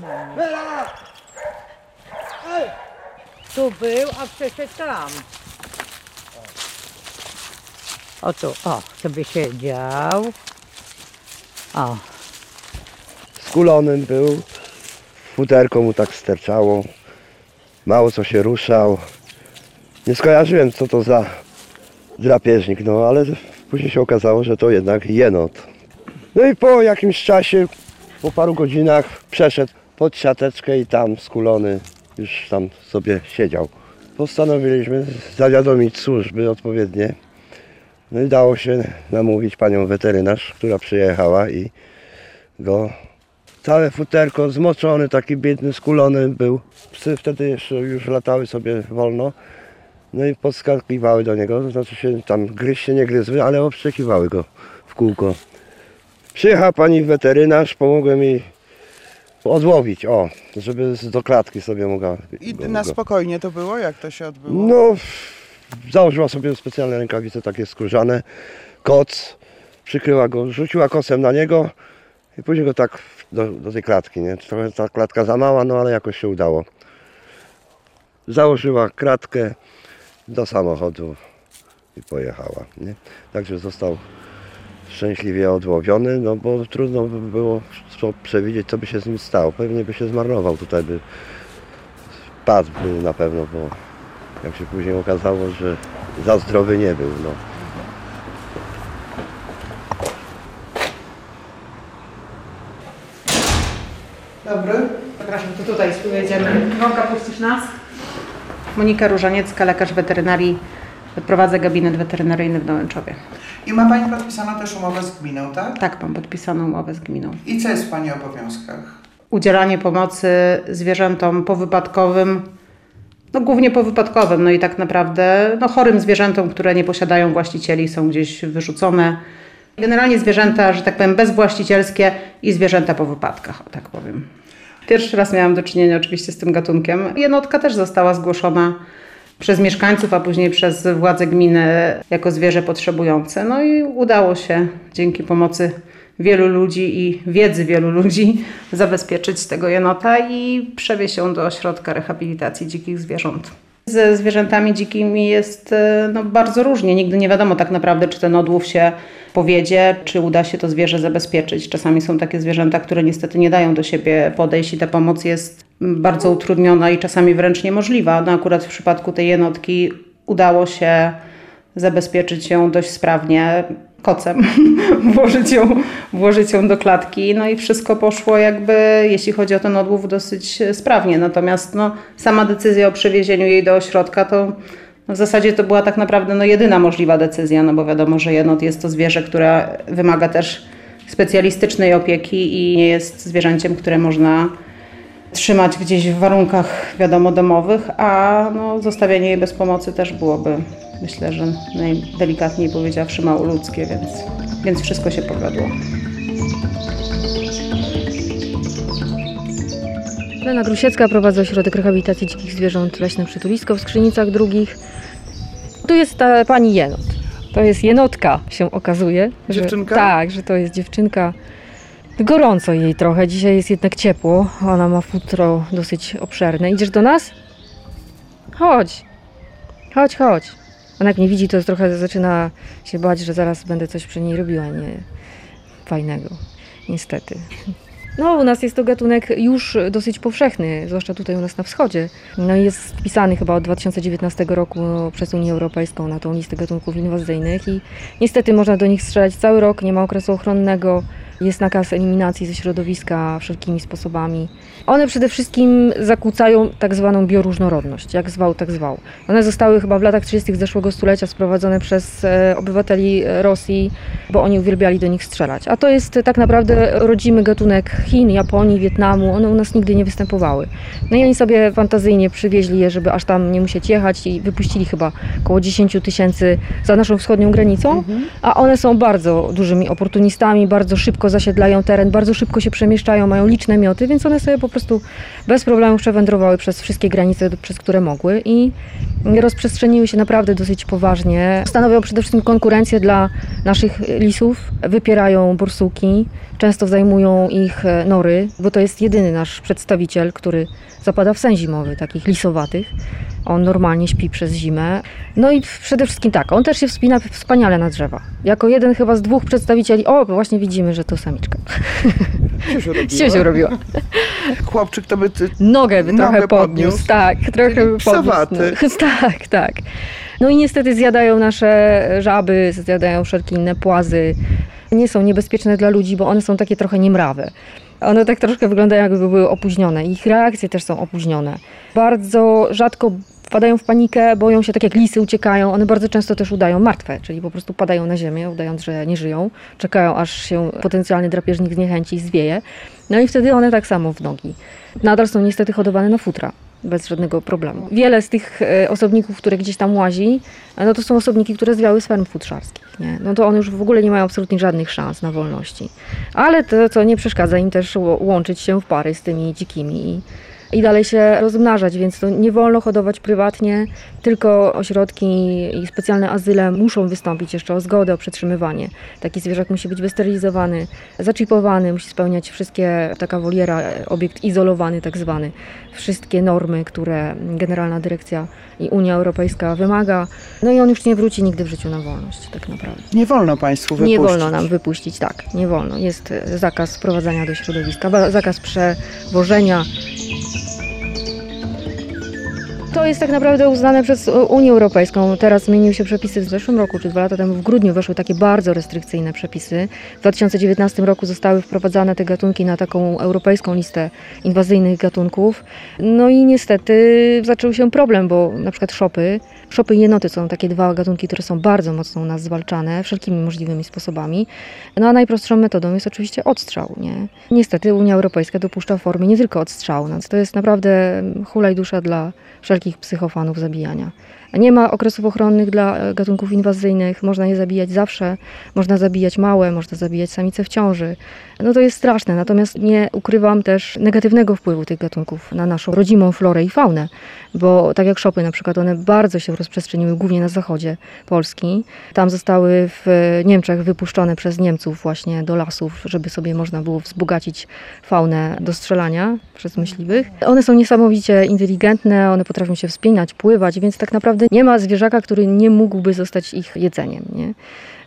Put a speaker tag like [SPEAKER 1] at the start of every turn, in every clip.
[SPEAKER 1] Na mnie.
[SPEAKER 2] Ej!
[SPEAKER 1] Tu był, a przeszedł tam. O tu, o, sobie siedział. O,
[SPEAKER 2] Skulonym był, futerko mu tak sterczało, mało co się ruszał. Nie skojarzyłem co to za drapieżnik, no ale później się okazało, że to jednak jenot. No i po jakimś czasie, po paru godzinach przeszedł pod siateczkę i tam skulony już tam sobie siedział. Postanowiliśmy zawiadomić służby odpowiednie. No i dało się namówić panią weterynarz, która przyjechała i go całe futerko zmoczony, taki biedny, skulony był. Psy wtedy jeszcze już latały sobie wolno. No i podskakiwały do niego, znaczy się tam gryźć się nie gryzły, ale obszczekiwały go w kółko. Przyjechała pani weterynarz, pomogłem jej odłowić, o, żeby do klatki sobie mogła.
[SPEAKER 3] I
[SPEAKER 2] go-
[SPEAKER 3] na
[SPEAKER 2] go-
[SPEAKER 3] spokojnie to było? Jak to się odbyło?
[SPEAKER 2] no, założyła sobie specjalne rękawice takie skórzane, koc, przykryła go, rzuciła kosem na niego i później go tak do, do tej klatki, nie? Trochę ta klatka za mała, no ale jakoś się udało. Założyła kratkę do samochodu i pojechała, nie? Także został szczęśliwie odłowiony, no bo trudno by było przewidzieć, co by się z nim stało. Pewnie by się zmarnował tutaj, by padł by na pewno, bo jak się później okazało, że za zdrowy nie był. No.
[SPEAKER 3] Dobry.
[SPEAKER 4] Przepraszam, to tutaj jedziemy. Iwonka, puścisz nas? Monika Różaniecka, lekarz weterynarii. Prowadzę gabinet weterynaryjny w Dołęczowie.
[SPEAKER 3] I ma Pani podpisaną też umowę z gminą, tak?
[SPEAKER 4] Tak, mam podpisaną umowę z gminą.
[SPEAKER 3] I co jest w Pani obowiązkach?
[SPEAKER 4] Udzielanie pomocy zwierzętom powypadkowym, no głównie powypadkowym, no i tak naprawdę no, chorym zwierzętom, które nie posiadają właścicieli, są gdzieś wyrzucone. Generalnie zwierzęta, że tak powiem, bezwłaścicielskie i zwierzęta po wypadkach, o tak powiem. Pierwszy raz miałam do czynienia oczywiście z tym gatunkiem. Jednotka też została zgłoszona przez mieszkańców, a później przez władze gminy jako zwierzę potrzebujące. No i udało się dzięki pomocy wielu ludzi i wiedzy wielu ludzi zabezpieczyć tego jenota i przewieźć ją do ośrodka rehabilitacji dzikich zwierząt. Ze zwierzętami dzikimi jest e, no, bardzo różnie. Nigdy nie wiadomo tak naprawdę, czy ten odłów się powiedzie, czy uda się to zwierzę zabezpieczyć. Czasami są takie zwierzęta, które niestety nie dają do siebie podejść i ta pomoc jest mm, bardzo utrudniona i czasami wręcz niemożliwa. No akurat w przypadku tej jenotki udało się zabezpieczyć ją dość sprawnie kocem, włożyć ją, włożyć ją do klatki, no i wszystko poszło jakby, jeśli chodzi o ten odłów, dosyć sprawnie. Natomiast no, sama decyzja o przewiezieniu jej do ośrodka to no, w zasadzie to była tak naprawdę no, jedyna możliwa decyzja, no bo wiadomo, że jenot jest to zwierzę, które wymaga też specjalistycznej opieki i nie jest zwierzęciem, które można trzymać gdzieś w warunkach, wiadomo, domowych, a no, zostawianie jej bez pomocy też byłoby, myślę, że najdelikatniej powiedziawszy, mało ludzkie, więc, więc wszystko się powiodło.
[SPEAKER 5] Lena Grusiecka prowadzę ośrodek rehabilitacji dzikich zwierząt Leśne Przytulisko w Skrzynicach Drugich. Tu jest ta pani jenot. To jest jenotka, się okazuje. że-
[SPEAKER 3] Dziewczynka?
[SPEAKER 5] Tak, że to jest dziewczynka. Gorąco jej trochę, dzisiaj jest jednak ciepło. Ona ma futro dosyć obszerne. Idziesz do nas? Chodź. Chodź, chodź. Ona jak mnie widzi, to trochę zaczyna się bać, że zaraz będę coś przy niej robiła nie fajnego. Niestety. No, u nas jest to gatunek już dosyć powszechny, zwłaszcza tutaj u nas na wschodzie. No jest wpisany chyba od 2019 roku przez Unię Europejską na tą listę gatunków inwazyjnych i niestety można do nich strzelać cały rok, nie ma okresu ochronnego, jest nakaz eliminacji ze środowiska wszelkimi sposobami. One przede wszystkim zakłócają tak zwaną bioróżnorodność, jak zwał, tak zwał. One zostały chyba w latach 30. zeszłego stulecia sprowadzone przez e, obywateli Rosji, bo oni uwielbiali do nich strzelać. A to jest tak naprawdę rodzimy gatunek Chin, Japonii, Wietnamu. One u nas nigdy nie występowały. No i oni sobie fantazyjnie przywieźli je, żeby aż tam nie musieć jechać i wypuścili chyba około 10 tysięcy za naszą wschodnią granicą, a one są bardzo dużymi oportunistami, bardzo szybko zasiedlają teren, bardzo szybko się przemieszczają, mają liczne mioty, więc one sobie po prostu bez problemu przewędrowały przez wszystkie granice, przez które mogły i rozprzestrzeniły się naprawdę dosyć poważnie. Stanowią przede wszystkim konkurencję dla naszych lisów, wypierają borsuki, często zajmują ich nory, bo to jest jedyny nasz przedstawiciel, który zapada w sen zimowy, takich lisowatych. On normalnie śpi przez zimę. No i przede wszystkim tak, on też się wspina wspaniale na drzewa. Jako jeden chyba z dwóch przedstawicieli, o właśnie widzimy, że to samiczka. Siusiu robiła.
[SPEAKER 3] Chłopczyk to by... Ty...
[SPEAKER 5] Nogę by
[SPEAKER 3] Nogę
[SPEAKER 5] trochę podniósł,
[SPEAKER 3] podniósł.
[SPEAKER 5] tak, trochę by podniósł. No. Tak, tak. No i niestety zjadają nasze żaby, zjadają wszelkie inne płazy. Nie są niebezpieczne dla ludzi, bo one są takie trochę niemrawe. One tak troszkę wyglądają, jakby były opóźnione. Ich reakcje też są opóźnione. Bardzo rzadko wpadają w panikę, boją się, tak jak lisy uciekają. One bardzo często też udają martwe, czyli po prostu padają na ziemię, udając, że nie żyją. Czekają, aż się potencjalny drapieżnik zniechęci i zwieje. No i wtedy one tak samo w nogi. Nadal są niestety hodowane na futra. Bez żadnego problemu. Wiele z tych e, osobników, które gdzieś tam łazi, e, no to są osobniki, które zwiały z ferm futrzarskich. Nie? No to one już w ogóle nie mają absolutnie żadnych szans na wolności. Ale to, co nie przeszkadza im też łączyć się w pary z tymi dzikimi i, i dalej się rozmnażać, więc to nie wolno hodować prywatnie, tylko ośrodki i specjalne azyle muszą wystąpić jeszcze o zgodę, o przetrzymywanie. Taki zwierzak musi być wysterylizowany, zaczipowany, musi spełniać wszystkie, taka woliera, obiekt izolowany tak zwany, wszystkie normy, które Generalna Dyrekcja i Unia Europejska wymaga. No i on już nie wróci nigdy w życiu na wolność, tak naprawdę.
[SPEAKER 3] Nie wolno państwu wypuścić.
[SPEAKER 5] Nie wolno nam wypuścić, tak, nie wolno. Jest zakaz wprowadzania do środowiska, zakaz przewożenia. To jest tak naprawdę uznane przez Unię Europejską. Teraz zmieniły się przepisy w zeszłym roku, czy dwa lata temu w grudniu weszły takie bardzo restrykcyjne przepisy. W 2019 roku zostały wprowadzane te gatunki na taką europejską listę inwazyjnych gatunków. No i niestety zaczął się problem, bo na przykład szopy, szopy i jenoty są takie dwa gatunki, które są bardzo mocno u nas zwalczane wszelkimi możliwymi sposobami. No a najprostszą metodą jest oczywiście odstrzał. Nie? Niestety Unia Europejska dopuszcza formy nie tylko odstrzału, więc to jest naprawdę hulaj dusza dla wszelkich psychofanów zabijania. Nie ma okresów ochronnych dla e, gatunków inwazyjnych, można je zabijać zawsze, można zabijać małe, można zabijać samice w ciąży. No to jest straszne, natomiast nie ukrywam też negatywnego wpływu tych gatunków na naszą rodzimą florę i faunę, bo tak jak szopy na przykład, one bardzo się rozprzestrzeniły głównie na zachodzie Polski. Tam zostały w Niemczech wypuszczone przez Niemców właśnie do lasów, żeby sobie można było wzbogacić faunę do strzelania przez myśliwych. One są niesamowicie inteligentne, one potrafią się wspinać, pływać, więc tak naprawdę nie ma zwierzaka, który nie mógłby zostać ich jedzeniem. Nie?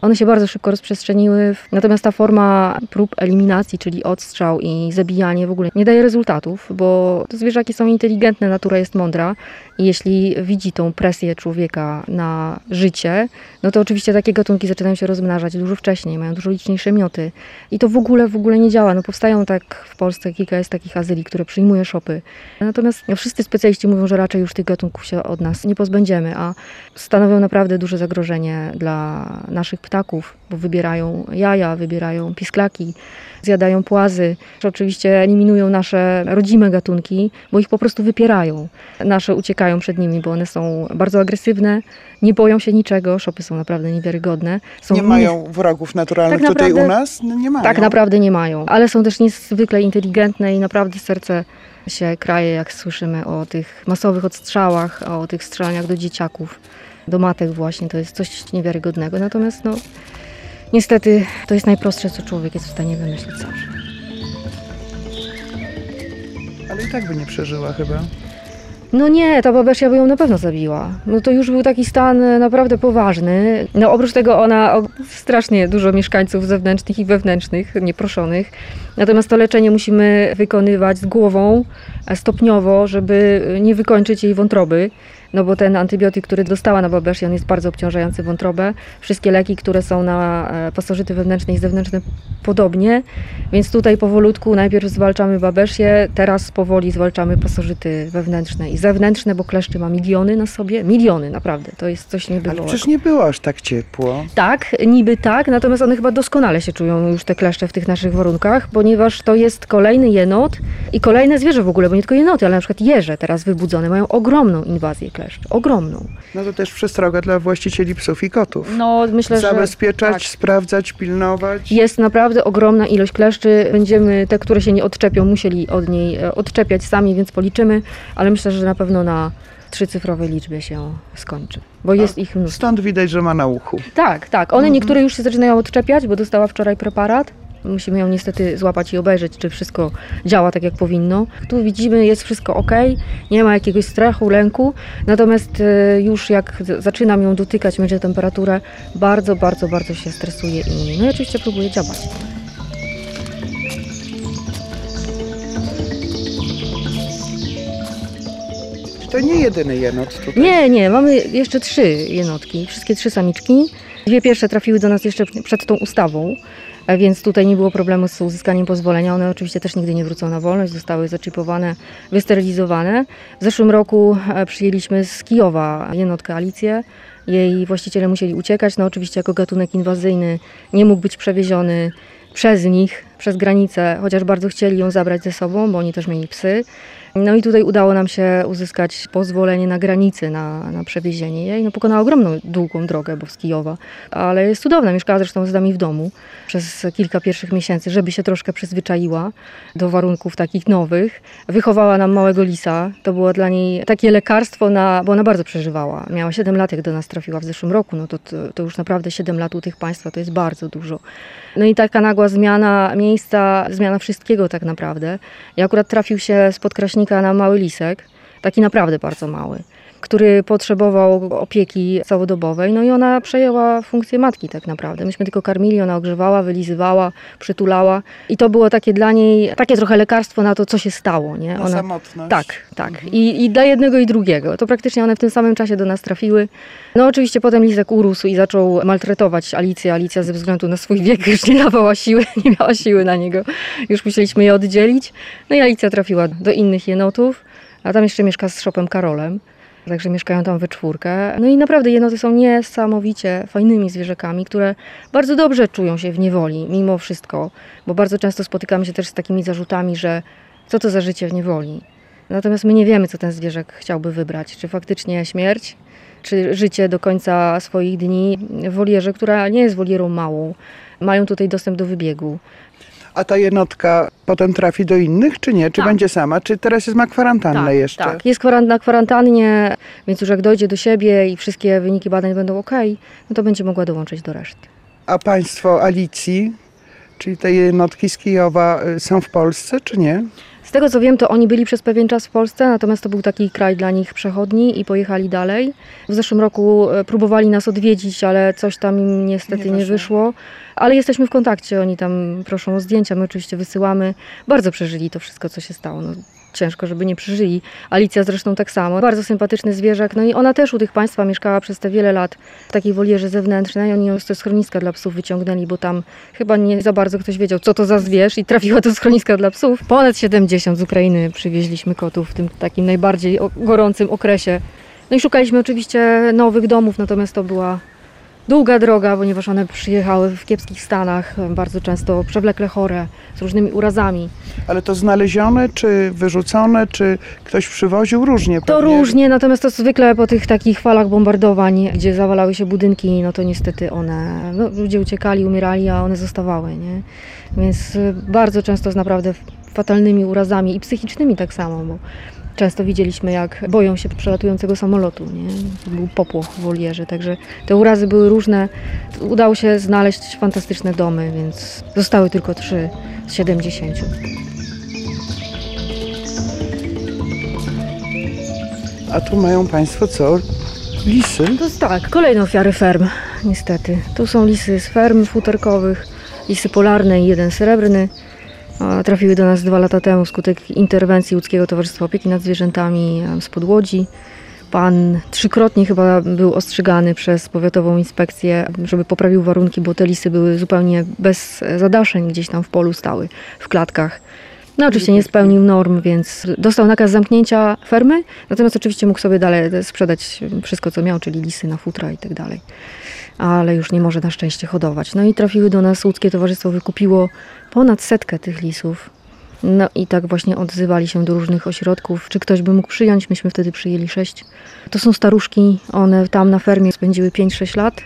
[SPEAKER 5] One się bardzo szybko rozprzestrzeniły, natomiast ta forma prób eliminacji, czyli odstrzał i zabijanie w ogóle nie daje rezultatów, bo zwierzaki są inteligentne, natura jest mądra i jeśli widzi tą presję człowieka na życie, no to oczywiście takie gatunki zaczynają się rozmnażać dużo wcześniej, mają dużo liczniejsze mioty i to w ogóle, w ogóle nie działa. No powstają tak w Polsce kilka jest takich azyli, które przyjmuje szopy. Natomiast no, wszyscy specjaliści mówią, że raczej już tych gatunków się od nas nie pozbędziemy, a stanowią naprawdę duże zagrożenie dla naszych ptaków, bo wybierają jaja, wybierają pisklaki, zjadają płazy. Oczywiście eliminują nasze rodzime gatunki, bo ich po prostu wypierają. Nasze uciekają przed nimi, bo one są bardzo agresywne, nie boją się niczego, szopy są naprawdę niewiarygodne. Są
[SPEAKER 3] Nie mają wrogów naturalnych
[SPEAKER 5] Tak
[SPEAKER 3] tutaj u
[SPEAKER 5] naprawdę-
[SPEAKER 3] nas? No, nie mają.
[SPEAKER 5] tak naprawdę nie mają, ale są też niezwykle inteligentne i naprawdę serce się kraje, jak słyszymy o tych masowych odstrzałach, o tych strzelaniach do dzieciaków, do matek właśnie, to jest coś niewiarygodnego. Natomiast no, niestety to jest najprostsze, co człowiek jest w stanie wymyślić zawsze.
[SPEAKER 3] Ale i tak by nie przeżyła chyba.
[SPEAKER 5] No nie, ta babesia by ją na pewno zabiła. No to już był taki stan e, naprawdę poważny. No oprócz tego ona strasznie dużo mieszkańców zewnętrznych i wewnętrznych, nieproszonych. Natomiast to leczenie musimy wykonywać z głową, e, stopniowo, żeby e, nie wykończyć jej wątroby. No bo ten antybiotyk, który dostała na babesie, on jest bardzo obciążający wątrobę. Wszystkie leki, które są na e, pasożyty wewnętrzne i zewnętrzne podobnie. Więc tutaj powolutku najpierw zwalczamy babesię, teraz powoli zwalczamy pasożyty wewnętrzne i zewnętrzne, bo kleszczy ma miliony na sobie, miliony naprawdę, to jest coś
[SPEAKER 3] Ale
[SPEAKER 5] niebywałego.
[SPEAKER 3] przecież nie było aż tak ciepło.
[SPEAKER 5] Tak, niby tak, natomiast one chyba doskonale się czują już te kleszcze w tych naszych warunkach, ponieważ to jest kolejny jenot i kolejne zwierzę w ogóle, bo nie tylko jenoty, ale na przykład jeże teraz wybudzone mają ogromną inwazję kleszcz, ogromną.
[SPEAKER 3] No to też przestroga dla właścicieli psów i kotów.
[SPEAKER 5] No myślę, że
[SPEAKER 3] Zabezpieczać,
[SPEAKER 5] tak.
[SPEAKER 3] sprawdzać, pilnować.
[SPEAKER 5] Jest naprawdę ogromna ilość kleszczy. Będziemy te, które się nie odczepią, musieli od niej e, odczepiać sami, więc policzymy, ale myślę, że na pewno na trzycyfrowej liczbie się skończy, bo jest ich mnóstwo.
[SPEAKER 3] Stąd widać, że ma na uchu.
[SPEAKER 5] Tak, tak. One niektóre już się zaczynają odczepiać, bo dostała wczoraj preparat. Musimy ją niestety złapać i obejrzeć, czy wszystko działa tak, jak powinno. Tu widzimy, jest wszystko ok, nie ma jakiegoś strachu, lęku. Natomiast e, już jak zaczynam ją dotykać, mierzę temperaturę, bardzo, bardzo, bardzo się stresuje i no i oczywiście próbuję działać.
[SPEAKER 3] To nie jedyny jenot tutaj.
[SPEAKER 5] Nie, nie, mamy jeszcze trzy jenotki, wszystkie trzy samiczki. Dwie pierwsze trafiły do nas jeszcze przed tą ustawą, więc tutaj nie było problemu z uzyskaniem pozwolenia. One oczywiście też nigdy nie wrócą na wolność, zostały zaczipowane, wysterylizowane. W zeszłym roku e, przyjęliśmy z Kijowa jenotkę Alicję. Jej właściciele musieli uciekać. No oczywiście jako gatunek inwazyjny nie mógł być przewieziony przez nich, przez granicę, chociaż bardzo chcieli ją zabrać ze sobą, bo oni też mieli psy. No i tutaj udało nam się uzyskać pozwolenie na granicy na, na przewiezienie jej. No pokonała ogromną, długą drogę, bo z Kijowa, ale jest cudowna. Mieszkała zresztą z nami w domu przez kilka pierwszych miesięcy, żeby się troszkę przyzwyczaiła do warunków takich nowych. Wychowała nam małego lisa. To było dla niej takie lekarstwo, na, bo ona bardzo przeżywała. Miała 7 lat, jak do nas trafiła w zeszłym roku. No to, to, już naprawdę 7 lat u tych państwa to jest bardzo dużo. No i taka nagła zmiana miejsca, zmiana wszystkiego tak naprawdę. I akurat trafił się z podkraśnika na mały lisek, taki naprawdę bardzo mały, który potrzebował opieki całodobowej. No i ona przejęła funkcję matki tak naprawdę. Myśmy tylko karmili, ona ogrzewała, wylizywała, przytulała. I to było takie dla niej, takie trochę lekarstwo na to, co się stało. Nie?
[SPEAKER 3] Na
[SPEAKER 5] Ona,
[SPEAKER 3] samotność.
[SPEAKER 5] tak, tak. I, I dla jednego i drugiego. To praktycznie one w tym samym czasie do nas trafiły. No oczywiście potem Lisek urósł i zaczął maltretować Alicję. Alicja ze względu na swój wiek już nie dawała siły, nie miała siły na niego. Już musieliśmy je oddzielić. No i Alicja trafiła do innych jenotów, a tam jeszcze mieszka z Szopem Karolem. Także mieszkają tam we czwórkę. No i naprawdę jenoty są niesamowicie fajnymi zwierzakami, które bardzo dobrze czują się w niewoli, mimo wszystko. Bo bardzo często spotykamy się też z takimi zarzutami, że co to za życie w niewoli. Natomiast my nie wiemy, co ten zwierzak chciałby wybrać. Czy faktycznie śmierć, czy życie do końca swoich dni w wolierze, która nie jest wolierą małą. Mają tutaj dostęp do wybiegu.
[SPEAKER 3] A ta jednotka potem trafi do innych, czy nie? Czy
[SPEAKER 5] Tak.
[SPEAKER 3] będzie sama? Czy teraz jest ma kwarantannę jeszcze?
[SPEAKER 5] tak. Jest na kwarantannie, więc już jak dojdzie do siebie i wszystkie wyniki badań będą ok, no to będzie mogła dołączyć do reszty.
[SPEAKER 3] A państwo Alicji, czyli te jednotki z Kijowa, y, są w Polsce, czy nie?
[SPEAKER 5] Z tego co wiem, to oni byli przez pewien czas w Polsce, natomiast to był taki kraj dla nich przechodni i pojechali dalej. W zeszłym roku e, próbowali nas odwiedzić, ale coś tam im niestety
[SPEAKER 3] Nie
[SPEAKER 5] nie,
[SPEAKER 3] wyszło.
[SPEAKER 5] wyszło. Ale jesteśmy w kontakcie, oni tam proszą o zdjęcia, my oczywiście wysyłamy. Bardzo przeżyli to wszystko, co się stało. No, ciężko, żeby nie przeżyli. Alicja zresztą tak samo. Bardzo sympatyczny zwierzak. No i ona też u tych państwa mieszkała przez te wiele lat w takiej wolierze zewnętrznej. Oni ją z schroniska dla psów wyciągnęli, bo tam chyba nie za bardzo ktoś wiedział, co to za zwierz i trafiła do schroniska dla psów. Ponad 70 z Ukrainy przywieźliśmy kotów w tym takim najbardziej gorącym okresie. No i szukaliśmy oczywiście nowych domów, natomiast to była długa droga, ponieważ one przyjechały w kiepskich stanach, bardzo często przewlekle chore, z różnymi urazami.
[SPEAKER 3] Ale to znalezione, czy wyrzucone, czy ktoś przywoził? Różnie
[SPEAKER 5] To
[SPEAKER 3] pewnie.
[SPEAKER 5] różnie, natomiast to zwykle po tych takich falach bombardowań, gdzie zawalały się budynki, no to niestety one, no, ludzie uciekali, umierali, a one zostawały, nie? Więc y, bardzo często z naprawdę fatalnymi urazami i psychicznymi tak samo, bo często widzieliśmy, jak boją się przelatującego samolotu, nie? To był popłoch w wolierze, także te urazy były różne. Udało się znaleźć fantastyczne domy, więc zostały tylko trzy z 70.
[SPEAKER 3] A tu mają państwo co? Lisy?
[SPEAKER 5] To jest tak, kolejne ofiary ferm, niestety. Tu są lisy z ferm futerkowych, lisy polarne i jeden srebrny. Trafiły do nas dwa lata temu wskutek interwencji Łódzkiego Towarzystwa Opieki nad Zwierzętami em, spod Łodzi. Pan trzykrotnie chyba był ostrzegany przez powiatową inspekcję, żeby poprawił warunki, bo te lisy były zupełnie bez zadaszeń, gdzieś tam w polu stały, w klatkach. No oczywiście nie spełnił norm, więc dostał nakaz zamknięcia fermy, natomiast oczywiście mógł sobie dalej sprzedać wszystko, co miał, czyli lisy na futra i tak dalej. Ale już nie może na szczęście hodować. No i trafiły do nas łódzkie towarzystwo, wykupiło ponad setkę tych lisów. No i tak właśnie odzywali się do różnych ośrodków, czy ktoś by mógł przyjąć. Myśmy wtedy przyjęli sześć. To są staruszki, one tam na fermie spędziły 5-6 lat.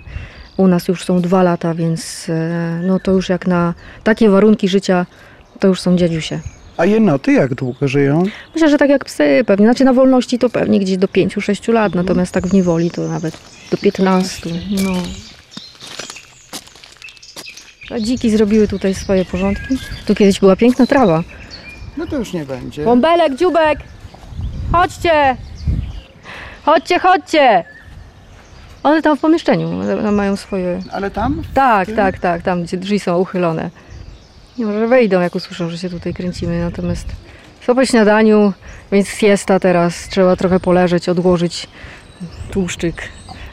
[SPEAKER 5] U nas już są dwa lata, więc e, no to już jak na takie warunki życia, to już są dziadziusie.
[SPEAKER 3] A jenoty jak długo żyją?
[SPEAKER 5] Myślę, że tak jak psy pewnie. Znaczy na wolności to pewnie gdzieś do 5-6 lat, natomiast tak w niewoli to nawet do 15. No. A dziki zrobiły tutaj swoje porządki. Tu kiedyś była piękna trawa.
[SPEAKER 3] No to już nie będzie.
[SPEAKER 5] Bąbelek, dziubek! Chodźcie! Chodźcie, chodźcie! One tam w pomieszczeniu one mają swoje...
[SPEAKER 3] Ale tam?
[SPEAKER 5] Tak, tak, tak, tam gdzie drzwi są uchylone. Nie może wejdą, jak usłyszą, że się tutaj kręcimy, natomiast są po śniadaniu, więc siesta teraz, trzeba trochę poleżeć, odłożyć tłuszczyk.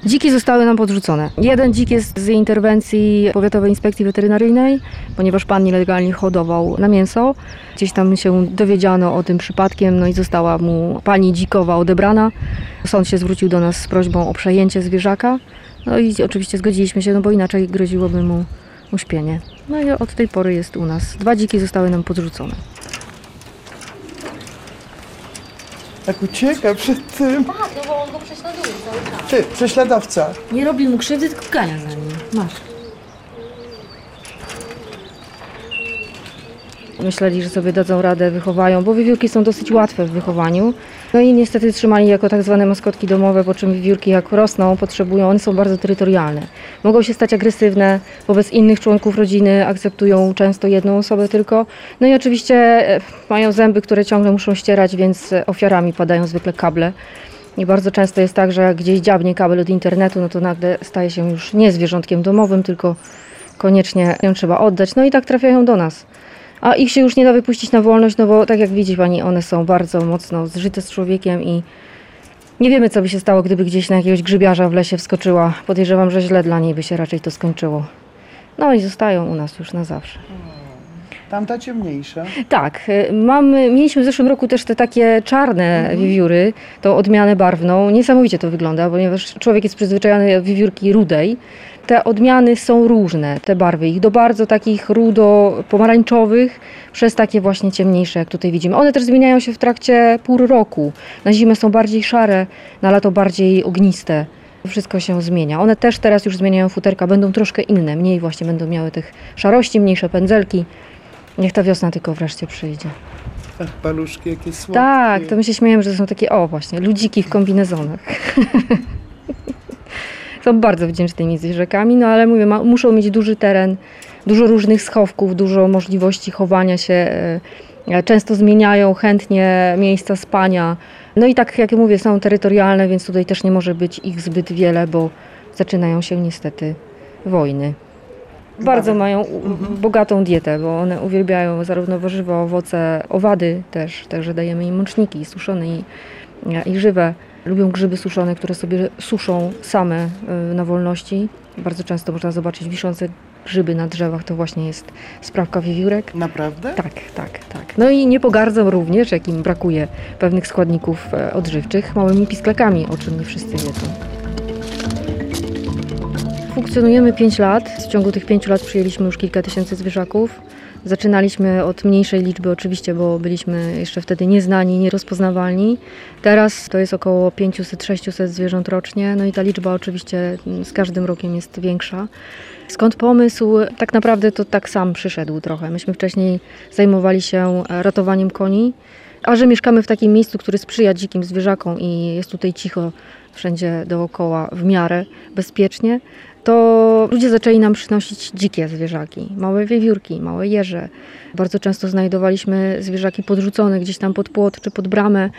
[SPEAKER 5] Dziki zostały nam podrzucone. Jeden dzik jest z interwencji Powiatowej Inspekcji Weterynaryjnej, ponieważ pan nielegalnie hodował na mięso. Gdzieś tam się dowiedziano o tym przypadkiem, no i została mu pani dzikowa odebrana. Sąd się zwrócił do nas z prośbą o przejęcie zwierzaka. No i oczywiście zgodziliśmy się, no bo inaczej groziłoby mu uśpienie. No i od tej pory jest u nas. Dwa dziki zostały nam podrzucone.
[SPEAKER 3] Tak ucieka przed tym.
[SPEAKER 5] Tak, no bo on go prześladuje cały czas.
[SPEAKER 3] Ty, prześladowca.
[SPEAKER 5] Nie robi mu krzywdy, tylko gania za nim. Masz. Myśleli, że sobie dadzą radę, wychowają, bo wiewiórki są dosyć łatwe w wychowaniu. No i niestety trzymali jako tak zwane maskotki domowe, po czym wiewiórki jak rosną, potrzebują, one są bardzo terytorialne. Mogą się stać agresywne wobec innych członków rodziny, akceptują często jedną osobę tylko. No i oczywiście e, mają zęby, które ciągle muszą ścierać, więc ofiarami padają zwykle kable. I bardzo często jest tak, że gdzieś dziabnie kabel od internetu, no to nagle staje się już nie zwierzątkiem domowym, tylko koniecznie ją trzeba oddać. No i tak trafiają do nas. A ich się już nie da wypuścić na wolność, no bo tak jak widzi pani, one są bardzo mocno zżyte z człowiekiem i nie wiemy, co by się stało, gdyby gdzieś na jakiegoś grzybiarza w lesie wskoczyła. Podejrzewam, że źle dla niej by się raczej to skończyło. No i zostają u nas już na zawsze.
[SPEAKER 3] Tamta ciemniejsza.
[SPEAKER 5] Tak, y, mamy, mieliśmy w zeszłym roku też te takie czarne wiewióry, tą odmianę barwną. Niesamowicie to wygląda, ponieważ człowiek jest przyzwyczajony do wiewiórki rudej. Te odmiany są różne, te barwy ich do bardzo takich rudo-pomarańczowych, przez takie właśnie ciemniejsze, jak tutaj widzimy. One też zmieniają się w trakcie pór roku. Na zimę są bardziej szare, na lato bardziej ogniste. Wszystko się zmienia. One też teraz już zmieniają futerka, będą troszkę inne, mniej właśnie będą miały tych szarości, mniejsze pędzelki. Niech ta wiosna tylko wreszcie przyjdzie.
[SPEAKER 3] Ach, paluszki jakie słodkie.
[SPEAKER 5] Tak, to my się śmiejemy, że to są takie, o właśnie, ludziki w kombinezonach. są bardzo wdzięcznymi zwierzakami, no ale mówię, ma, muszą mieć duży teren, dużo różnych schowków, dużo możliwości chowania się. e, Często zmieniają chętnie miejsca spania. No i tak jak mówię, są terytorialne, więc tutaj też nie może być ich zbyt wiele, bo zaczynają się niestety wojny. Bardzo mają u- bogatą dietę, bo one uwielbiają zarówno warzywa, owoce, owady też, także dajemy im mączniki suszone i, i żywe. Lubią grzyby suszone, które sobie suszą same y, na wolności. Bardzo często można zobaczyć wiszące grzyby na drzewach, to właśnie jest sprawka wiewiórek.
[SPEAKER 3] Naprawdę?
[SPEAKER 5] Tak, tak, tak. No i nie pogardzą również, jak im brakuje pewnych składników e, odżywczych, małymi pisklakami, o czym nie wszyscy wiedzą. Funkcjonujemy 5 lat. W ciągu tych 5 lat przyjęliśmy już kilka tysięcy zwierzaków. Zaczynaliśmy od mniejszej liczby oczywiście, bo byliśmy jeszcze wtedy nieznani, nierozpoznawalni. Teraz to jest około 500-600 zwierząt rocznie, no i ta liczba oczywiście mm, z każdym rokiem jest większa. Skąd pomysł? Tak naprawdę to tak sam przyszedł trochę. Myśmy wcześniej zajmowali się e, ratowaniem koni, a że mieszkamy w takim miejscu, które sprzyja dzikim zwierzakom i jest tutaj cicho wszędzie dookoła w miarę bezpiecznie, to ludzie zaczęli nam przynosić dzikie zwierzaki, małe wiewiórki, małe jeże. Bardzo często znajdowaliśmy zwierzaki podrzucone gdzieś tam pod płot czy pod bramę.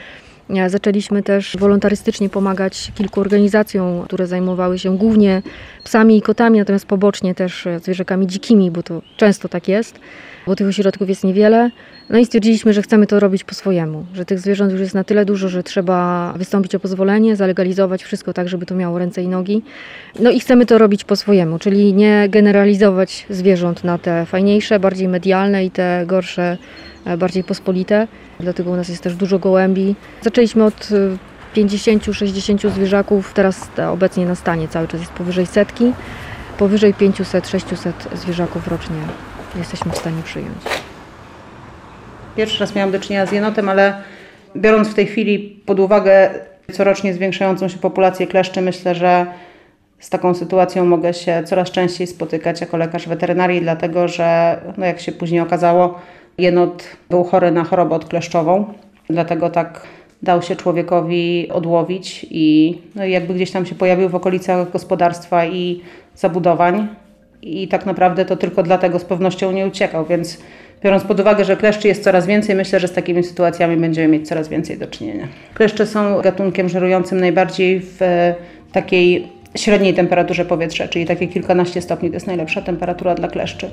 [SPEAKER 5] E, Zaczęliśmy też wolontarystycznie pomagać kilku organizacjom, które zajmowały się głównie psami i kotami, natomiast pobocznie też e, zwierzakami dzikimi, bo to często tak jest, bo tych ośrodków jest niewiele. No i stwierdziliśmy, że chcemy to robić po swojemu, że tych zwierząt już jest na tyle dużo, że trzeba wystąpić o pozwolenie, zalegalizować wszystko tak, żeby to miało ręce i nogi. No i chcemy to robić po swojemu, czyli nie generalizować zwierząt na te fajniejsze, bardziej medialne i te gorsze e, bardziej pospolite, dlatego u nas jest też dużo gołębi. Zaczęliśmy od e, 50-60 zwierzaków, teraz e, obecnie na stanie cały czas jest powyżej setki, powyżej 500-600 zwierzaków rocznie jesteśmy w stanie przyjąć.
[SPEAKER 4] Pierwszy raz miałam do czynienia z jenotem, ale biorąc w tej chwili pod uwagę corocznie zwiększającą się populację kleszczy, myślę, że z taką sytuacją mogę się coraz częściej spotykać jako lekarz weterynarii, dlatego że, no jak się później okazało, jenot był chory na chorobę odkleszczową, dlatego tak dał się człowiekowi odłowić i no jakby gdzieś tam się pojawił w okolicach gospodarstwa i zabudowań i tak naprawdę to tylko dlatego z pewnością nie uciekał, więc biorąc pod uwagę, że kleszczy jest coraz więcej, myślę, że z takimi sytuacjami będziemy mieć coraz więcej do czynienia. Kleszcze są gatunkiem żerującym najbardziej w e, takiej średniej temperaturze powietrza, czyli takie kilkanaście stopni to jest najlepsza temperatura dla kleszczy.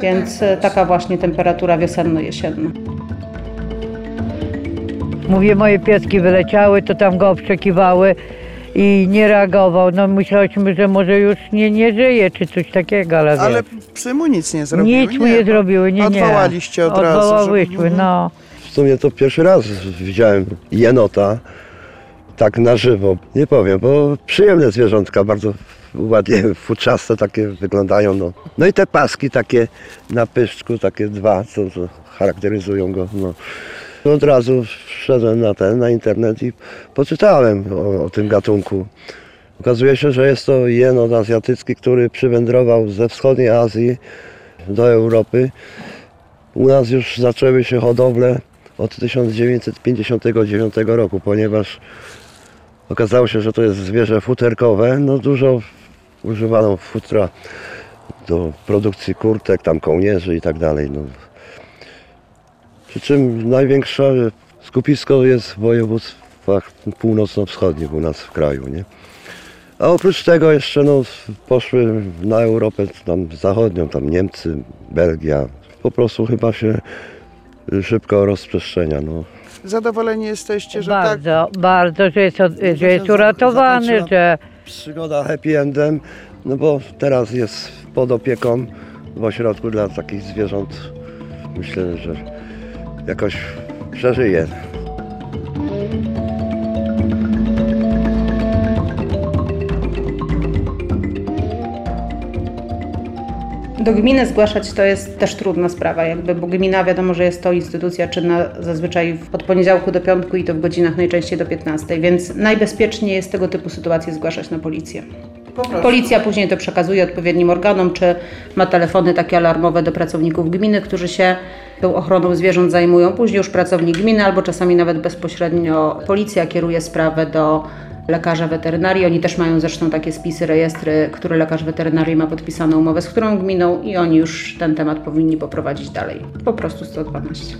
[SPEAKER 4] Więc e, taka właśnie temperatura wiosenno-jesienna.
[SPEAKER 1] Mówię, moje pieski wyleciały, to tam go obszczekiwały i nie reagował. No myśleliśmy, że może już nie, nie żyje, czy coś takiego, ale,
[SPEAKER 3] Ale
[SPEAKER 1] wiesz,
[SPEAKER 3] psy mu nic nie zrobiły.
[SPEAKER 1] nic mu nie zrobiły, nie, nie.
[SPEAKER 3] Odwołaliście od razu.
[SPEAKER 1] Odwołałyśmy,
[SPEAKER 3] żeby-
[SPEAKER 1] no.
[SPEAKER 2] W sumie to pierwszy raz widziałem jenota tak na żywo. Nie powiem, bo przyjemne zwierzątka, bardzo ładnie futrzaste takie wyglądają. No, no i te paski takie na pyszczku, takie dwa, co, co charakteryzują go. No. Od razu wszedłem na ten, na internet i poczytałem o, o tym gatunku. Okazuje się, że jest to jenot azjatycki, który przywędrował ze wschodniej Azji do Europy. U nas już zaczęły się hodowle od 1959 roku, ponieważ okazało się, że to jest zwierzę futerkowe. No dużo używano futra do produkcji kurtek, tam kołnierzy i tak dalej. No. Przy czym największe skupisko jest w województwach północno-wschodnich u nas w kraju. Nie? A oprócz tego jeszcze no, poszły na Europę tam zachodnią, tam Niemcy, Belgia. Po prostu chyba się szybko rozprzestrzenia. No.
[SPEAKER 3] Zadowoleni jesteście, że tak
[SPEAKER 1] Bardzo, bardzo, że jest, że jest uratowany, że
[SPEAKER 2] Przygoda happy endem, no bo teraz jest pod opieką w ośrodku dla takich zwierząt. Myślę, że jakoś przeżyje.
[SPEAKER 4] Do gminy zgłaszać to jest też trudna sprawa, jakby, bo gmina wiadomo, że jest to instytucja czynna zazwyczaj od poniedziałku do piątku i to w godzinach najczęściej do 15, więc najbezpieczniej jest tego typu sytuacje zgłaszać na policję. Policja później to przekazuje odpowiednim organom, czy ma telefony takie alarmowe do pracowników gminy, którzy się tą ochroną zwierząt zajmują. Później już pracownik gminy albo czasami nawet bezpośrednio policja kieruje sprawę do lekarza weterynarii. Oni też mają zresztą takie spisy, rejestry, które lekarz weterynarii ma podpisaną umowę z którą gminą i oni już ten temat powinni poprowadzić dalej. Po prostu 112.